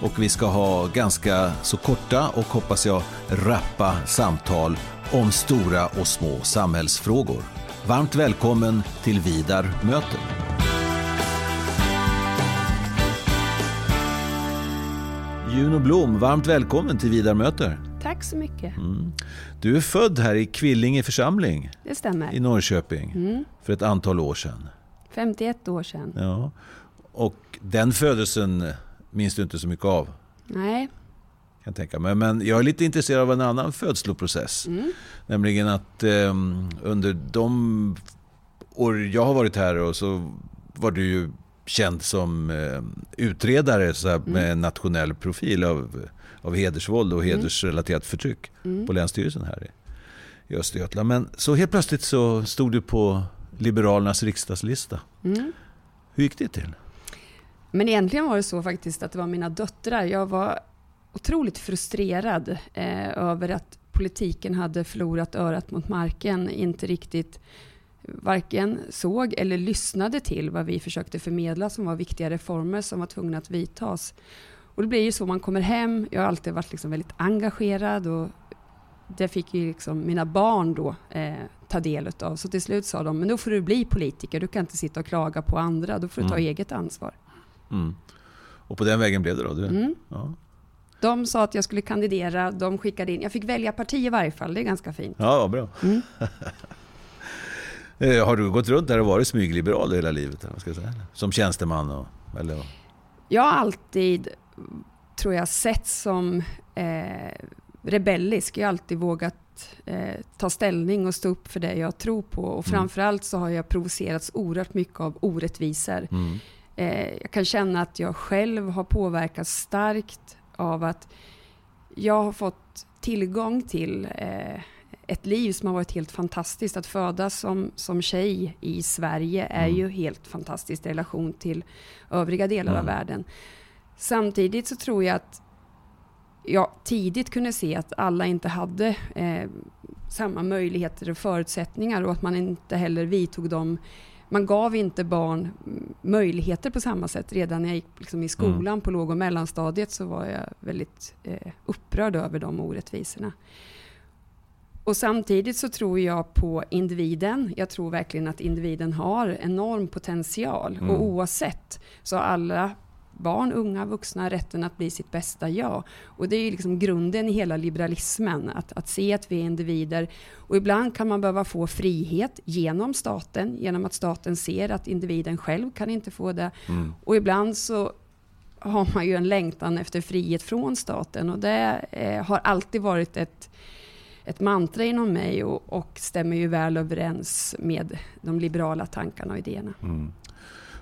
och vi ska ha ganska så korta och hoppas jag rappa samtal om stora och små samhällsfrågor. Varmt välkommen till Vidar möter. Juno Blom, varmt välkommen till Vidar möter. Tack så mycket. Mm. Du är född här i Kvillinge församling. Det stämmer. I Norrköping. Mm. För ett antal år sedan. 51 år sedan. Ja. Och den födelsen minns du inte så mycket av? Nej. Kan tänka mig. Men jag är lite intresserad av en annan födsloprocess. Mm. Nämligen att eh, under de år jag har varit här och så var du ju känd som eh, utredare så här, mm. med nationell profil av, av hedersvåld och mm. hedersrelaterat förtryck mm. på Länsstyrelsen här i, i Östergötland. Men så helt plötsligt så stod du på Liberalernas riksdagslista. Mm. Hur gick det till? Men egentligen var det så faktiskt att det var mina döttrar. Jag var otroligt frustrerad eh, över att politiken hade förlorat örat mot marken, inte riktigt varken såg eller lyssnade till vad vi försökte förmedla som var viktiga reformer som var tvungna att vidtas. Och det blir ju så man kommer hem. Jag har alltid varit liksom väldigt engagerad och det fick ju liksom mina barn då eh, ta del av. Så till slut sa de, men då får du bli politiker. Du kan inte sitta och klaga på andra. Då får du ta mm. eget ansvar. Mm. Och på den vägen blev det då? Du? Mm. Ja. De sa att jag skulle kandidera, de skickade in. Jag fick välja parti i varje fall, det är ganska fint. Ja, bra. Mm. Eh, har du gått runt där och varit smygliberal hela livet? Ska jag säga? Som tjänsteman? Och, eller? Jag har alltid, tror jag, sett som eh, rebellisk. Jag har alltid vågat eh, ta ställning och stå upp för det jag tror på. Och mm. framförallt så har jag provocerats oerhört mycket av orättvisor. Mm. Eh, jag kan känna att jag själv har påverkats starkt av att jag har fått tillgång till eh, ett liv som har varit helt fantastiskt. Att födas som, som tjej i Sverige är mm. ju helt fantastiskt i relation till övriga delar mm. av världen. Samtidigt så tror jag att jag tidigt kunde se att alla inte hade eh, samma möjligheter och förutsättningar och att man inte heller vidtog de man gav inte barn möjligheter på samma sätt. Redan när jag gick liksom i skolan mm. på låg och mellanstadiet så var jag väldigt eh, upprörd över de orättvisorna. Och samtidigt så tror jag på individen. Jag tror verkligen att individen har enorm potential. Mm. Och oavsett så har alla barn, unga, vuxna rätten att bli sitt bästa jag. Och det är liksom grunden i hela liberalismen, att, att se att vi är individer. Och ibland kan man behöva få frihet genom staten, genom att staten ser att individen själv kan inte få det. Mm. Och ibland så har man ju en längtan efter frihet från staten och det eh, har alltid varit ett ett mantra inom mig och, och, stämmer ju väl överens med de liberala tankarna och idéerna. Mm.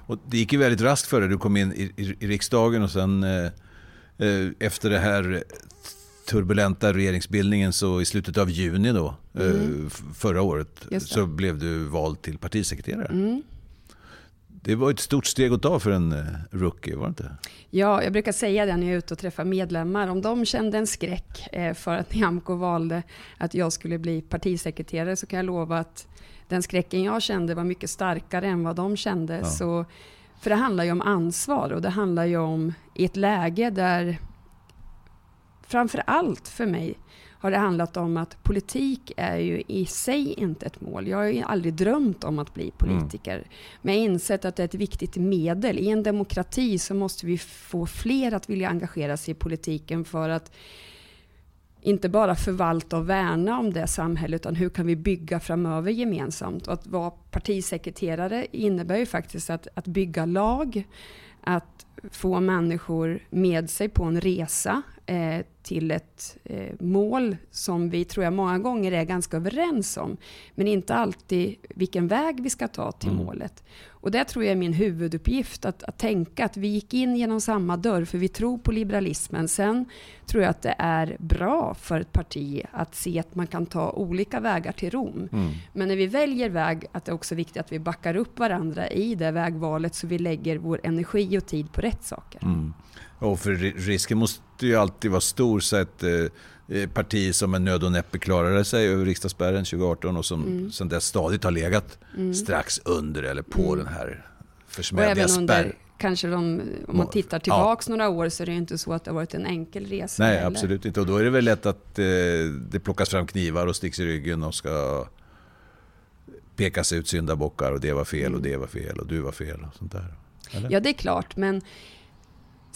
Och det gick ju väldigt raskt för dig. Du kom in i, i, i riksdagen och sen eh, eh efter det här turbulenta regeringsbildningen så i slutet av juni då, eh, mm. förra året så blev du vald till partisekreterare. Mm. Det var ett stort steg att ta för en eh, rookie, var det inte? Ja, jag brukar säga det när jag är ute och träffar medlemmar. Om de kände en skräck eh, för att Nyamko valde att jag skulle bli partisekreterare så kan jag lova att den skräcken jag kände var mycket starkare än vad de kände. Ja. Så, för det handlar ju om ansvar och det handlar ju om i ett läge där framför allt för mig har det handlat om att politik är ju i sig inte ett mål. Jag har ju aldrig drömt om att bli politiker. Mm. Men jag har insett att det är ett viktigt medel. I en demokrati så måste vi få fler att vilja engagera sig i politiken för att inte bara förvalta och värna om det samhället, utan hur kan vi bygga framöver gemensamt? Och att vara partisekreterare innebär ju faktiskt att, att bygga lag, att få människor med sig på en resa eh, till ett eh, mål som vi tror jag många gånger är ganska överens om. Men inte alltid vilken väg vi ska ta till mm. målet. Och det tror jag är min huvuduppgift, att, att tänka att vi gick in genom samma dörr för vi tror på liberalismen. Sen tror jag att det är bra för ett parti att se att man kan ta olika vägar till Rom. Mm. Men när vi väljer väg, att det är också viktigt att vi backar upp varandra i det vägvalet så vi lägger vår energi och tid på rätt saker. Mm. Och för risken måste ju alltid vara stor så att eh, parti som med nöd och näppe klarade sig över riksdagsspärren 2018 och som mm. sedan dess stadigt har legat mm. strax under eller på mm. den här försmädliga spärren. Kanske de, om man tittar tillbaks ja. några år så är det inte så att det har varit en enkel resa. Nej, heller. absolut inte. Och då är det väl lätt att eh, det plockas fram knivar och sticks i ryggen och ska pekas ut syndabockar och det var fel och mm. det var fel och du var fel och sånt där. Eller? Ja, det är klart, men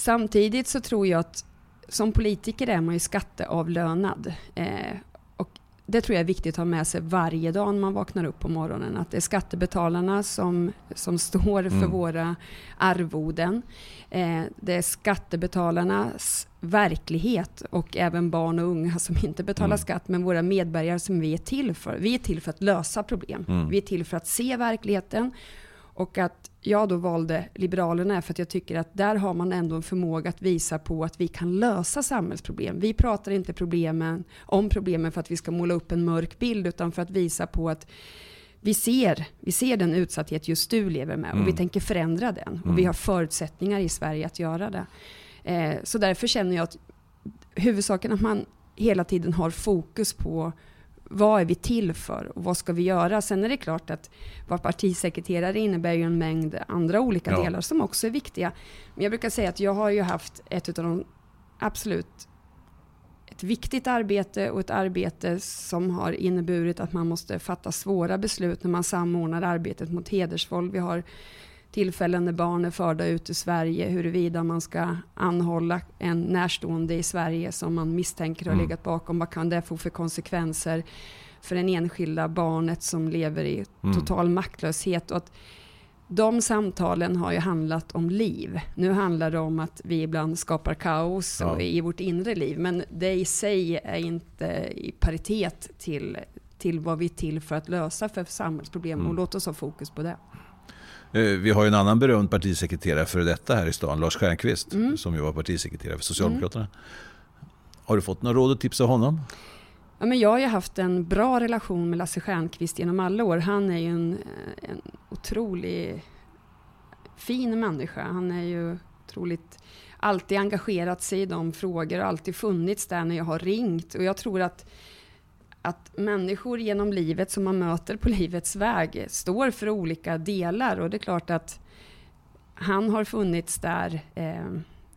Samtidigt så tror jag att som politiker är man ju skatteavlönad. Eh, och det tror jag är viktigt att ha med sig varje dag när man vaknar upp på morgonen. Att det är skattebetalarna som, som står för mm. våra arvoden. Eh, det är skattebetalarnas verklighet och även barn och unga som inte betalar mm. skatt, men våra medborgare som vi är till för. Vi är till för att lösa problem. Mm. Vi är till för att se verkligheten och att jag då valde Liberalerna för att jag tycker att där har man ändå en förmåga att visa på att vi kan lösa samhällsproblem. Vi pratar inte problemen, om problemen för att vi ska måla upp en mörk bild, utan för att visa på att vi ser, vi ser den utsatthet just du lever med och mm. vi tänker förändra den. Och mm. vi har förutsättningar i Sverige att göra det. Eh, så därför känner jag att huvudsaken att man hela tiden har fokus på vad är vi till för och vad ska vi göra? Sen är det klart att vara partisekreterare innebär ju en mängd andra olika ja. delar som också är viktiga. Men jag brukar säga att jag har ju haft ett av de absolut ett viktigt arbete och ett arbete som har inneburit att man måste fatta svåra beslut när man samordnar arbetet mot hedersvåld. Vi har tillfällen när barn är förda ut ur Sverige, huruvida man ska anhålla en närstående i Sverige som man misstänker har mm. legat bakom. Vad kan det få för konsekvenser för det enskilda barnet som lever i mm. total mm. maktlöshet? Och att de samtalen har ju handlat om liv. Nu handlar det om att vi ibland skapar kaos ja. i vårt inre liv, men det i sig är inte i paritet till, till vad vi är till för att lösa för samhällsproblem. Mm. Och låt oss ha fokus på det. Eh, vi har ju en annan berömd partisekreterare för detta här i stan, Lars Stjernkvist, mm. som ju var partisekreterare för Socialdemokraterna. Mm. Har du fått några råd och tips av honom? Ja, men jag har ju haft en bra relation med Lasse Stjernkvist genom alla år. Han är ju en, en otrolig fin människa. Han är ju otroligt alltid engagerat sig i de frågor och alltid funnits där när jag har ringt. Och jag tror att att människor genom livet som man möter på livets väg står för olika delar. Och det är klart att han har funnits där eh,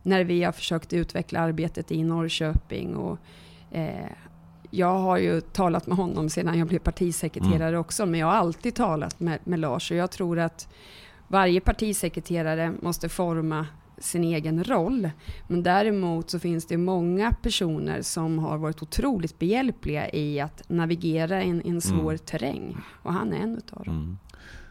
när vi har försökt utveckla arbetet i Norrköping. Och eh, jag har ju talat med honom sedan jag blev partisekreterare mm. också, men jag har alltid talat med, med Lars. Och jag tror att varje partisekreterare måste forma sin egen roll. Men däremot så finns det många personer som har varit otroligt behjälpliga i att navigera i en, en svår mm. terräng. Och han är en utav dem. Mm.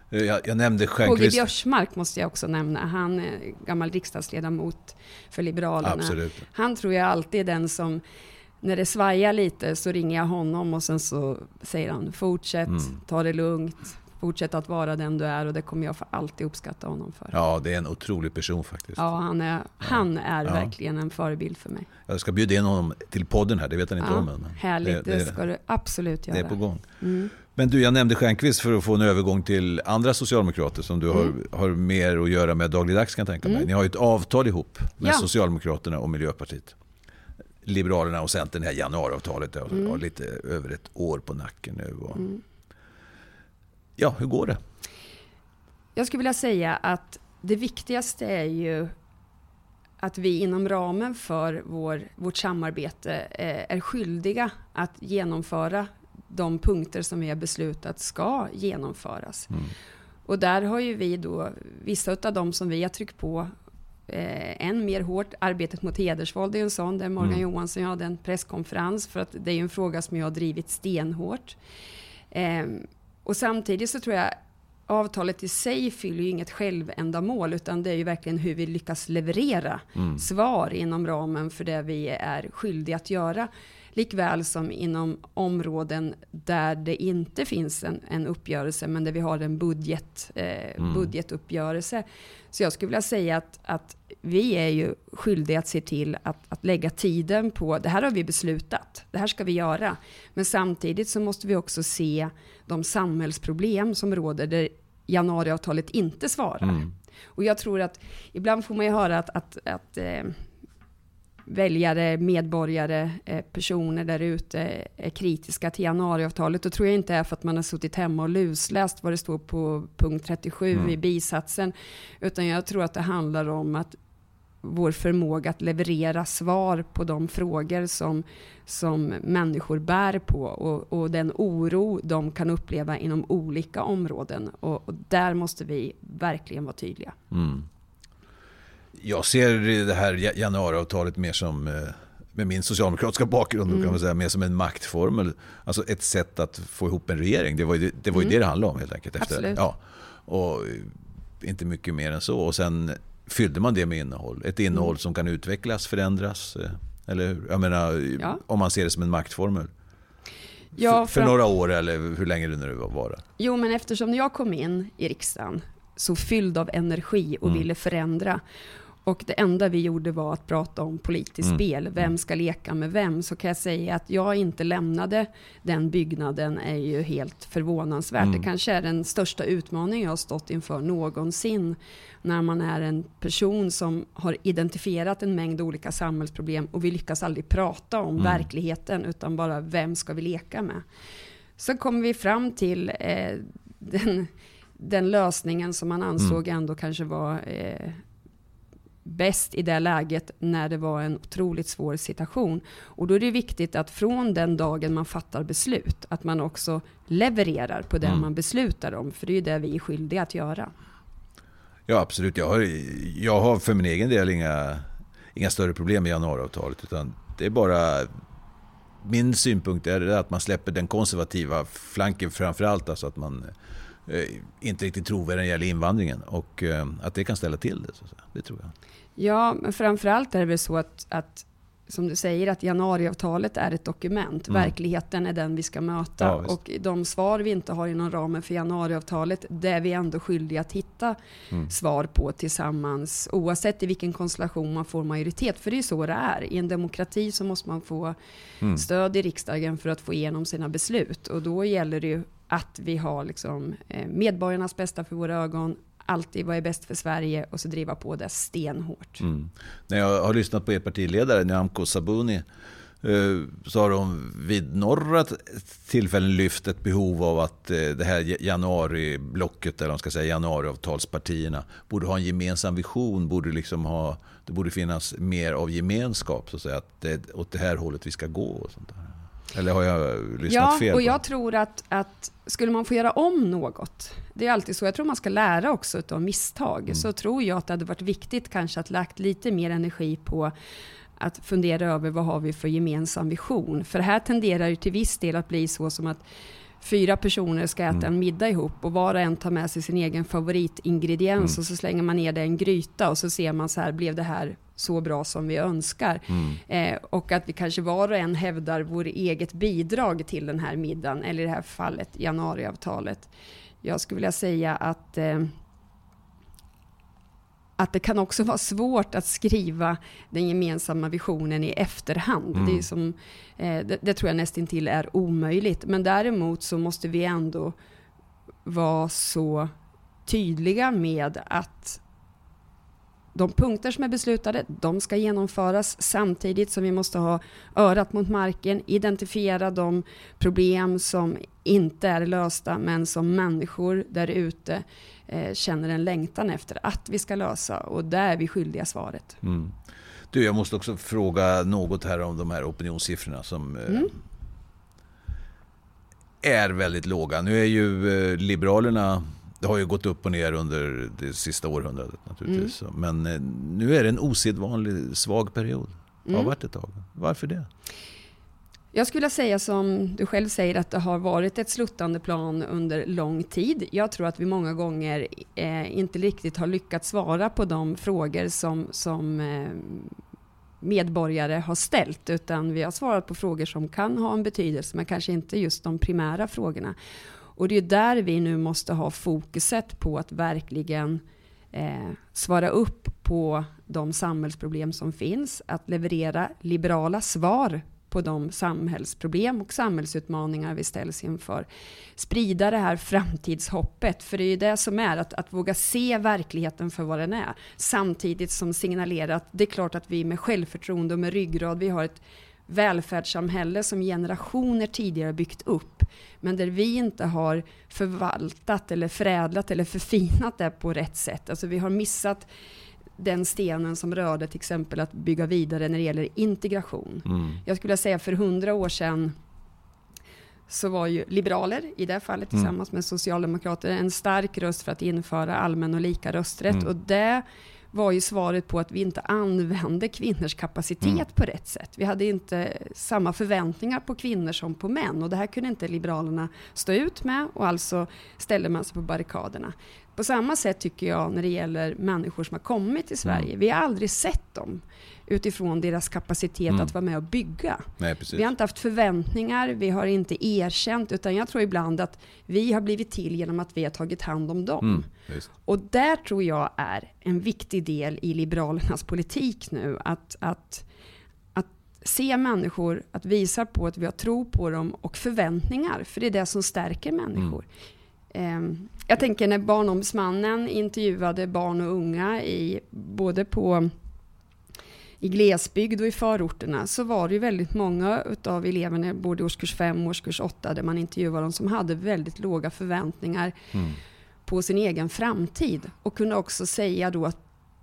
Eh, jag, jag nämnde Stjernquist. K.G. Biörsmark måste jag också nämna. Han är gammal riksdagsledamot för Liberalerna. Absolut. Han tror jag alltid är den som när det svajar lite så ringer jag honom och sen så säger han fortsätt, mm. ta det lugnt, Fortsätt att vara den du är och det kommer jag för alltid uppskatta honom för. Ja, det är en otrolig person faktiskt. Ja, han är, han är ja. verkligen en förebild för mig. Jag ska bjuda in honom till podden här, det vet han inte ja, om än. Härligt, det, det, ska du absolut göra. Det är på gång. Mm. Men du, jag nämnde Stjernquist för att få en övergång till andra socialdemokrater som du mm. har, har mer att göra med dagligdags kan jag tänka mig. Mm. Ni har ju ett avtal ihop med ja. Socialdemokraterna och Miljöpartiet. Liberalerna och Centern, det här januariavtalet, har mm. lite över ett år på nacken nu. Och, mm. Ja, hur går det? Jag skulle vilja säga att det viktigaste är ju att vi inom ramen för vår, vårt samarbete eh, är skyldiga att genomföra de punkter som vi har beslutat ska genomföras. Mm. Och där har ju vi då, vissa av dem som vi har tryckt på eh, än mer hårt, arbetet mot hedersvåld är en sån, där Morgan mm. Johansson hade en presskonferens, för att det är en fråga som jag har drivit stenhårt. Eh, och samtidigt så tror jag avtalet i sig fyller ju inget självändamål, utan det är ju verkligen hur vi lyckas leverera mm. svar inom ramen för det vi är skyldiga att göra. Likväl som inom områden där det inte finns en, en uppgörelse, men där vi har en budget, eh, mm. budgetuppgörelse. Så jag skulle vilja säga att, att vi är ju skyldiga att se till att, att lägga tiden på, det här har vi beslutat, det här ska vi göra. Men samtidigt så måste vi också se de samhällsproblem som råder där januariavtalet inte svarar. Mm. Och jag tror att ibland får man ju höra att, att, att eh, väljare, medborgare, eh, personer där ute är kritiska till januariavtalet. Då tror jag inte är för att man har suttit hemma och lusläst vad det står på punkt 37 mm. i bisatsen. Utan jag tror att det handlar om att vår förmåga att leverera svar på de frågor som, som människor bär på och, och den oro de kan uppleva inom olika områden. Och, och där måste vi verkligen vara tydliga. Mm. Jag ser det här januariavtalet mer som, eh, med min socialdemokratiska bakgrund, mm. kan man säga, mer som en maktformel. Alltså ett sätt att få ihop en regering. Det var ju det, var ju mm. det det handlade om helt enkelt. Efter, Absolut. Ja, och inte mycket mer än så. Och sen fyllde man det med innehåll. Ett innehåll mm. som kan utvecklas, förändras. Eh, eller hur? Jag menar, ja. om man ser det som en maktformel. Ja, för, för några år eller hur länge det nu var. Jo, men eftersom jag kom in i riksdagen så fylld av energi och mm. ville förändra och det enda vi gjorde var att prata om politiskt mm. spel. Vem mm. ska leka med vem? Så kan jag säga att jag inte lämnade den byggnaden är ju helt förvånansvärt. Mm. Det kanske är den största utmaningen jag har stått inför någonsin. När man är en person som har identifierat en mängd olika samhällsproblem och vi lyckas aldrig prata om mm. verkligheten utan bara vem ska vi leka med? Så kommer vi fram till eh, den, den lösningen som man ansåg mm. ändå kanske var eh, bäst i det läget när det var en otroligt svår situation. Och då är det viktigt att från den dagen man fattar beslut, att man också levererar på det mm. man beslutar om. För det är ju det vi är skyldiga att göra. Ja, absolut. Jag har, jag har för min egen del inga, inga större problem med januariavtalet. Utan det är bara... Min synpunkt är att man släpper den konservativa flanken framför allt. Alltså att man inte riktigt trovärdig när det gäller invandringen. Och eh, att det kan ställa till det. Så det tror jag. Ja, men framförallt är det väl så att, att som du säger, att januariavtalet är ett dokument. Mm. Verkligheten är den vi ska möta. Ja, och de svar vi inte har inom ramen för januariavtalet, det är vi ändå skyldiga att hitta mm. svar på tillsammans. Oavsett i vilken konstellation man får majoritet. För det är ju så det är. I en demokrati så måste man få mm. stöd i riksdagen för att få igenom sina beslut. Och då gäller det ju att vi har liksom, eh, medborgarnas bästa för våra ögon, alltid vad är bäst för Sverige och så driva på det stenhårt. Mm. När jag har lyssnat på er partiledare Nyamko Sabuni eh, så har de vid några tillfällen lyft ett behov av att eh, det här januariblocket, eller man ska säga januariavtalspartierna, borde ha en gemensam vision, borde liksom ha, det borde finnas mer av gemenskap, så att säga, att det är åt det här hållet vi ska gå. Och sånt där. Eller har jag lyssnat ja, fel? Ja, och jag tror att, att skulle man få göra om något, det är alltid så, jag tror man ska lära också av misstag, mm. så tror jag att det hade varit viktigt kanske att lagt lite mer energi på att fundera över vad har vi för gemensam vision. För det här tenderar ju till viss del att bli så som att fyra personer ska äta mm. en middag ihop och var och en tar med sig sin egen favoritingrediens mm. och så slänger man ner det i en gryta och så ser man så här, blev det här så bra som vi önskar. Mm. Eh, och att vi kanske var och en hävdar vår eget bidrag till den här middagen, eller i det här fallet januariavtalet. Jag skulle vilja säga att eh, att det kan också vara svårt att skriva den gemensamma visionen i efterhand. Mm. Det, är som, eh, det, det, tror jag nästintill är omöjligt. Men däremot så måste vi ändå vara så tydliga med att de punkter som är beslutade, de ska genomföras samtidigt som vi måste ha örat mot marken, identifiera de problem som inte är lösta, men som människor där ute eh, känner en längtan efter att vi ska lösa. Och där är vi skyldiga svaret. Mm. Du, jag måste också fråga något här om de här opinionssiffrorna som eh, mm. är väldigt låga. Nu är ju eh, Liberalerna det har ju gått upp och ner under det sista århundradet naturligtvis. Mm. Men eh, nu är det en osedvanligt svag period. Det har mm. varit ett tag. Varför det? Jag skulle säga som du själv säger att det har varit ett sluttande plan under lång tid. Jag tror att vi många gånger eh, inte riktigt har lyckats svara på de frågor som, som eh, medborgare har ställt, utan vi har svarat på frågor som kan ha en betydelse, men kanske inte just de primära frågorna. Och det är där vi nu måste ha fokuset på att verkligen eh, svara upp på de samhällsproblem som finns, att leverera liberala svar på de samhällsproblem och samhällsutmaningar vi ställs inför. Sprida det här framtidshoppet, för det är ju det som är att, att våga se verkligheten för vad den är. Samtidigt som signalera att det är klart att vi med självförtroende och med ryggrad, vi har ett välfärdssamhälle som generationer tidigare byggt upp, men där vi inte har förvaltat eller förädlat eller förfinat det på rätt sätt. Alltså vi har missat den stenen som rörde till exempel att bygga vidare när det gäller integration. Mm. Jag skulle säga för hundra år sedan så var ju liberaler i det fallet mm. tillsammans mm. med socialdemokrater en stark röst för att införa allmän och lika rösträtt. Mm. Och det var ju svaret på att vi inte använde kvinnors kapacitet mm. på rätt sätt. Vi hade inte samma förväntningar på kvinnor som på män och det här kunde inte Liberalerna stå ut med och alltså ställde man sig på barrikaderna. På samma sätt tycker jag när det gäller människor som har kommit till Sverige. Mm. Vi har aldrig sett dem utifrån deras kapacitet mm. att vara med och bygga. Nej, vi har inte haft förväntningar, vi har inte erkänt, utan jag tror ibland att vi har blivit till genom att vi har tagit hand om dem. Mm, och där tror jag är en viktig del i Liberalernas politik nu, att, att, att se människor, att visa på att vi har tro på dem och förväntningar, för det är det som stärker människor. Mm. Jag tänker när Barnombudsmannen intervjuade barn och unga i, både på i glesbygd och i förorterna så var det ju väldigt många av eleverna, både i årskurs 5 och årskurs 8, där man intervjuade dem, som hade väldigt låga förväntningar mm. på sin egen framtid. Och kunde också säga då att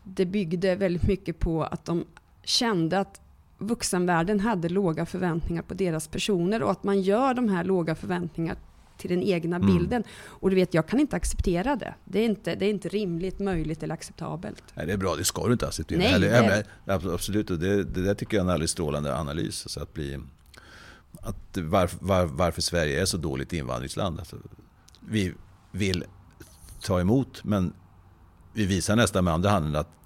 det byggde väldigt mycket på att de kände att vuxenvärlden hade låga förväntningar på deras personer och att man gör de här låga förväntningarna till den egna mm. bilden. Och du vet, jag kan inte acceptera det. Det är inte, det är inte rimligt, möjligt eller acceptabelt. Nej, det är bra, det ska du inte acceptera. Nej, det... Absolut, det, det där tycker jag är en alldeles strålande analys. Alltså att bli, att var, var, varför Sverige är så dåligt invandringsland. Alltså, vi vill ta emot, men vi visar nästan med andra handen att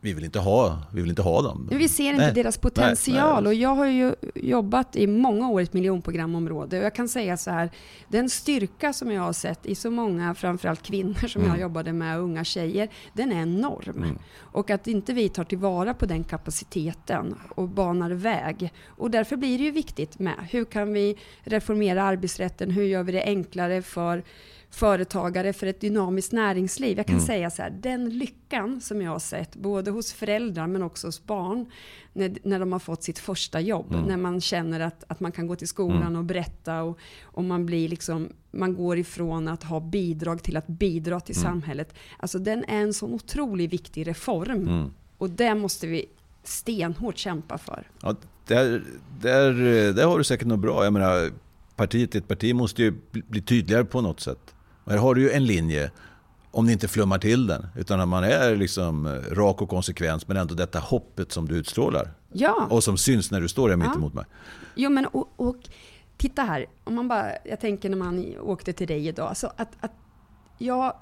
vi vill inte ha, vi vill inte ha dem. Vi ser inte nej. deras potential. Nej, nej. Och jag har ju jobbat i många år i ett miljonprogramområde. Och jag kan säga så här, den styrka som jag har sett i så många, framförallt kvinnor som mm. jag jobbade med, unga tjejer, den är enorm. Mm. Och att inte vi tar tillvara på den kapaciteten och banar väg. Och därför blir det ju viktigt med, hur kan vi reformera arbetsrätten? Hur gör vi det enklare för företagare för ett dynamiskt näringsliv. Jag kan mm. säga så här, den lyckan som jag har sett, både hos föräldrar men också hos barn, när, när de har fått sitt första jobb. Mm. När man känner att, att man kan gå till skolan mm. och berätta och, och man blir liksom, man går ifrån att ha bidrag till att bidra till mm. samhället. Alltså den är en så otroligt viktig reform. Mm. Och det måste vi stenhårt kämpa för. Ja, där, där, där har du säkert något bra. Jag menar, partiet, ett parti måste ju bli tydligare på något sätt. Här har du ju en linje, om ni inte flummar till den, utan att man är liksom eh, rak och konsekvent, men ändå detta hoppet som du utstrålar. Ja. Och som syns när du står där mitt ja. emot mig. Jo, men och, och, titta här, om man bara, jag tänker när man åkte till dig idag, så att, att jag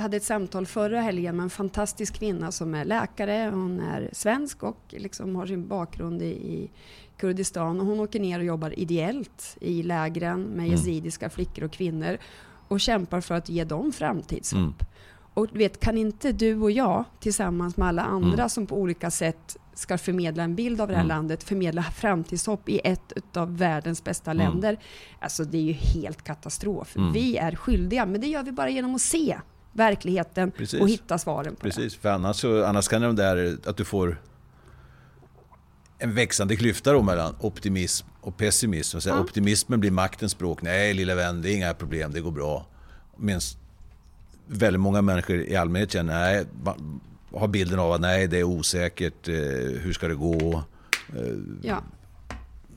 hade ett samtal förra helgen med en fantastisk kvinna som är läkare. Hon är svensk och liksom har sin bakgrund i, i Kurdistan. Och hon åker ner och jobbar ideellt i lägren med mm. yazidiska flickor och kvinnor och kämpar för att ge dem framtidshopp. Mm. Och vet, kan inte du och jag tillsammans med alla andra mm. som på olika sätt ska förmedla en bild av det här mm. landet, förmedla framtidshopp i ett av världens bästa mm. länder. Alltså det är ju helt katastrof. Mm. Vi är skyldiga, men det gör vi bara genom att se verkligheten Precis. och hitta svaren på Precis, det. för annars, annars kan det där att du får en växande klyfta då mellan optimism och pessimism. Och ja. Optimismen blir maktens språk. Nej, lilla vän, det är inga problem, det går bra. Medan väldigt många människor i allmänhet känner, nej, har bilden av att nej, det är osäkert, eh, hur ska det gå? Eh, ja.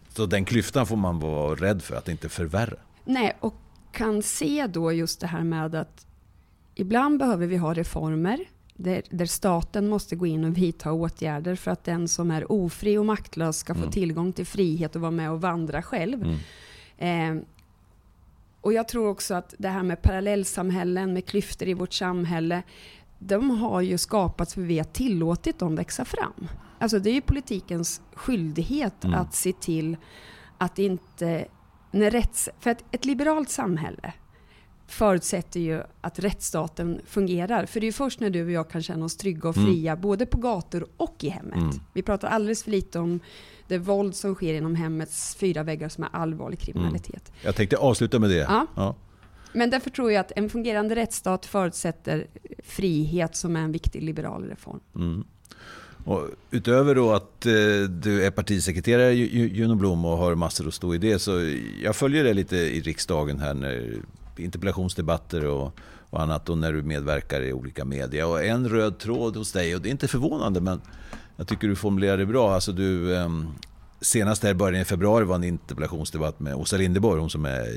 Så den klyftan får man vara rädd för att inte förvärra. Nej, och kan se då just det här med att ibland behöver vi ha reformer där, där, staten måste gå in och vidta åtgärder för att den som är ofri och maktlös ska få mm. tillgång till frihet och vara med och vandra själv. Mm. Eh, och jag tror också att det här med parallellsamhällen, med klyftor i vårt samhälle, de har ju skapats för vi har tillåtit dem växa fram. Alltså det är ju politikens skyldighet mm. att se till att inte... När rätts, för att ett liberalt samhälle förutsätter ju att rättsstaten fungerar. För det är först när du och jag kan känna oss trygga och mm. fria, mm. både på gator och i hemmet. Mm. Vi pratar alldeles för lite om det våld som sker inom hemmets fyra väggar som är allvarlig kriminalitet. Mm. Jag tänkte avsluta med det. Ja. ja. Men därför tror jag att en fungerande rättsstat förutsätter frihet som är en viktig liberal reform. Mm. Och utöver då att eh, du är partisekreterare Juno Blom och har massor att stå i det, så jag följer det lite i riksdagen här när interpellationsdebatter och, och annat och när du medverkar i olika media. Och en röd tråd hos dig, och det är inte förvånande men jag tycker du formulerar det bra. Alltså du, eh, senast här i början i februari var en interpellationsdebatt med Åsa Linderborg, hon som är...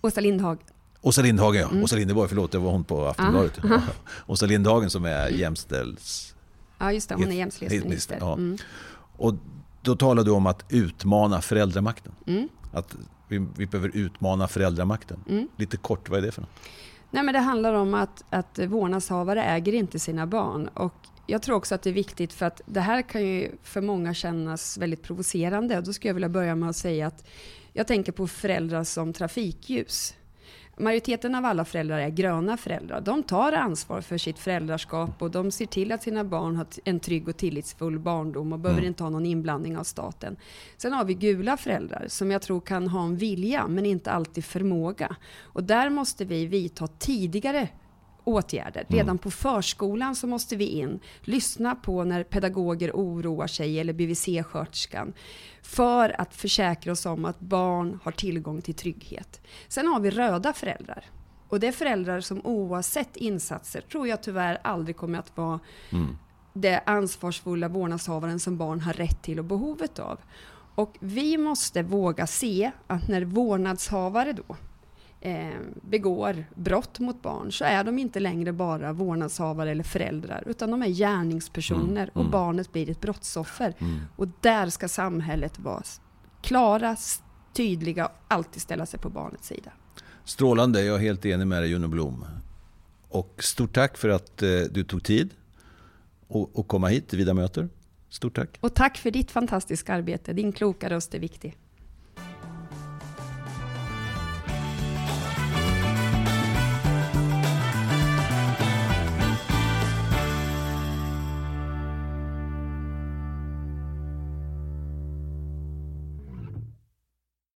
Åsa Lindhag. Åsa Lindhagen, ja. Mm. Åsa Linderborg, förlåt, det var hon på Aftonbladet. Uh Åsa Lindhagen som är jämställs... Ja, just det, hon är jämställdhetsminister. Ja. Mm. Och då talade du om att utmana föräldramakten. Mm. Att vi, vi behöver utmana föräldramakten. Mm. Lite kort, vad är det för något? Nej, men det handlar om att, att vårdnadshavare äger inte sina barn. Och jag tror också att det är viktigt för att det här kan ju för många kännas väldigt provocerande. Och då skulle jag vilja börja med att säga att jag tänker på föräldrar som trafikljus majoriteten av alla föräldrar är gröna föräldrar. De tar ansvar för sitt föräldraskap och de ser till att sina barn har en trygg och tillitsfull barndom och behöver mm. inte ha någon inblandning av staten. Sen har vi gula föräldrar som jag tror kan ha en vilja men inte alltid förmåga. Och där måste vi vidta tidigare åtgärder. Redan mm. på förskolan så måste vi in, lyssna på när pedagoger oroar sig eller BVC-sköterskan för att försäkra oss om att barn har tillgång till trygghet. Sen har vi röda föräldrar. Och det är föräldrar som oavsett insatser tror jag tyvärr aldrig kommer att vara mm. det ansvarsfulla vårdnadshavaren som barn har rätt till och behovet av. Och vi måste våga se att när vårdnadshavare då begår brott mot barn så är de inte längre bara vårdnadshavare eller föräldrar utan de är gärningspersoner mm, och mm. barnet blir ett brottsoffer. Mm. Och där ska samhället vara klara, tydliga och alltid ställa sig på barnets sida. Strålande, jag är helt enig med dig Juno Blom. Och stort tack för att eh, du tog tid att komma hit till Vida Möter. Stort tack. Och tack för ditt fantastiska arbete. Din kloka röst är viktig.